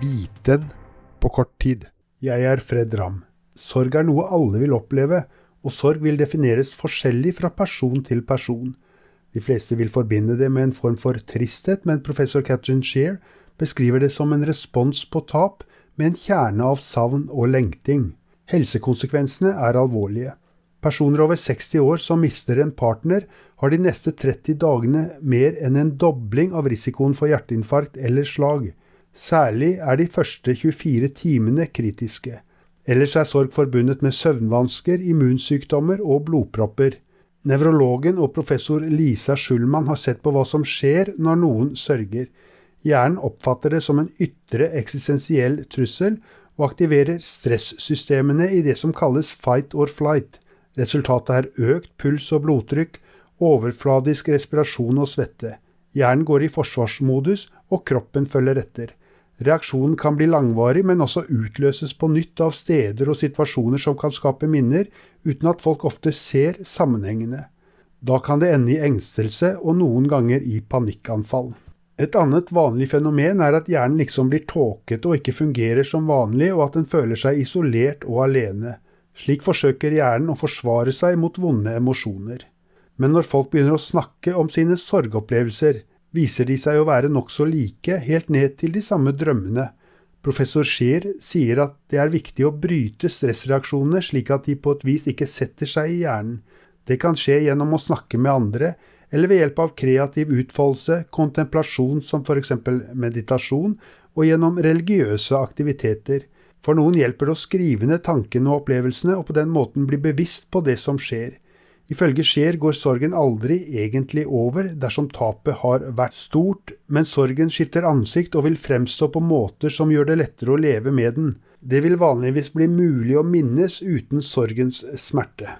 biten på kort tid. Jeg er Fred Ramm. Sorg er noe alle vil oppleve, og sorg vil defineres forskjellig fra person til person. De fleste vil forbinde det med en form for tristhet, men professor Catherine Shear beskriver det som en respons på tap med en kjerne av savn og lengting. Helsekonsekvensene er alvorlige. Personer over 60 år som mister en partner, har de neste 30 dagene mer enn en dobling av risikoen for hjerteinfarkt eller slag. Særlig er de første 24 timene kritiske. Ellers er sorg forbundet med søvnvansker, immunsykdommer og blodpropper. Nevrologen og professor Lisa Schulman har sett på hva som skjer når noen sørger. Hjernen oppfatter det som en ytre eksistensiell trussel, og aktiverer stressystemene i det som kalles fight or flight. Resultatet er økt puls og blodtrykk, overfladisk respirasjon og svette. Hjernen går i forsvarsmodus, og kroppen følger etter. Reaksjonen kan bli langvarig, men også utløses på nytt av steder og situasjoner som kan skape minner, uten at folk ofte ser sammenhengene. Da kan det ende i engstelse og noen ganger i panikkanfall. Et annet vanlig fenomen er at hjernen liksom blir tåkete og ikke fungerer som vanlig, og at den føler seg isolert og alene. Slik forsøker hjernen å forsvare seg mot vonde emosjoner. Men når folk begynner å snakke om sine sorgopplevelser, viser de seg å være nokså like, helt ned til de samme drømmene. Professor Scheer sier at det er viktig å bryte stressreaksjonene slik at de på et vis ikke setter seg i hjernen. Det kan skje gjennom å snakke med andre, eller ved hjelp av kreativ utfoldelse, kontemplasjon som f.eks. meditasjon, og gjennom religiøse aktiviteter. For noen hjelper det å skrive ned tankene og opplevelsene, og på den måten bli bevisst på det som skjer. Ifølge Scheer går sorgen aldri egentlig over dersom tapet har vært stort, men sorgen skifter ansikt og vil fremstå på måter som gjør det lettere å leve med den. Det vil vanligvis bli mulig å minnes uten sorgens smerte.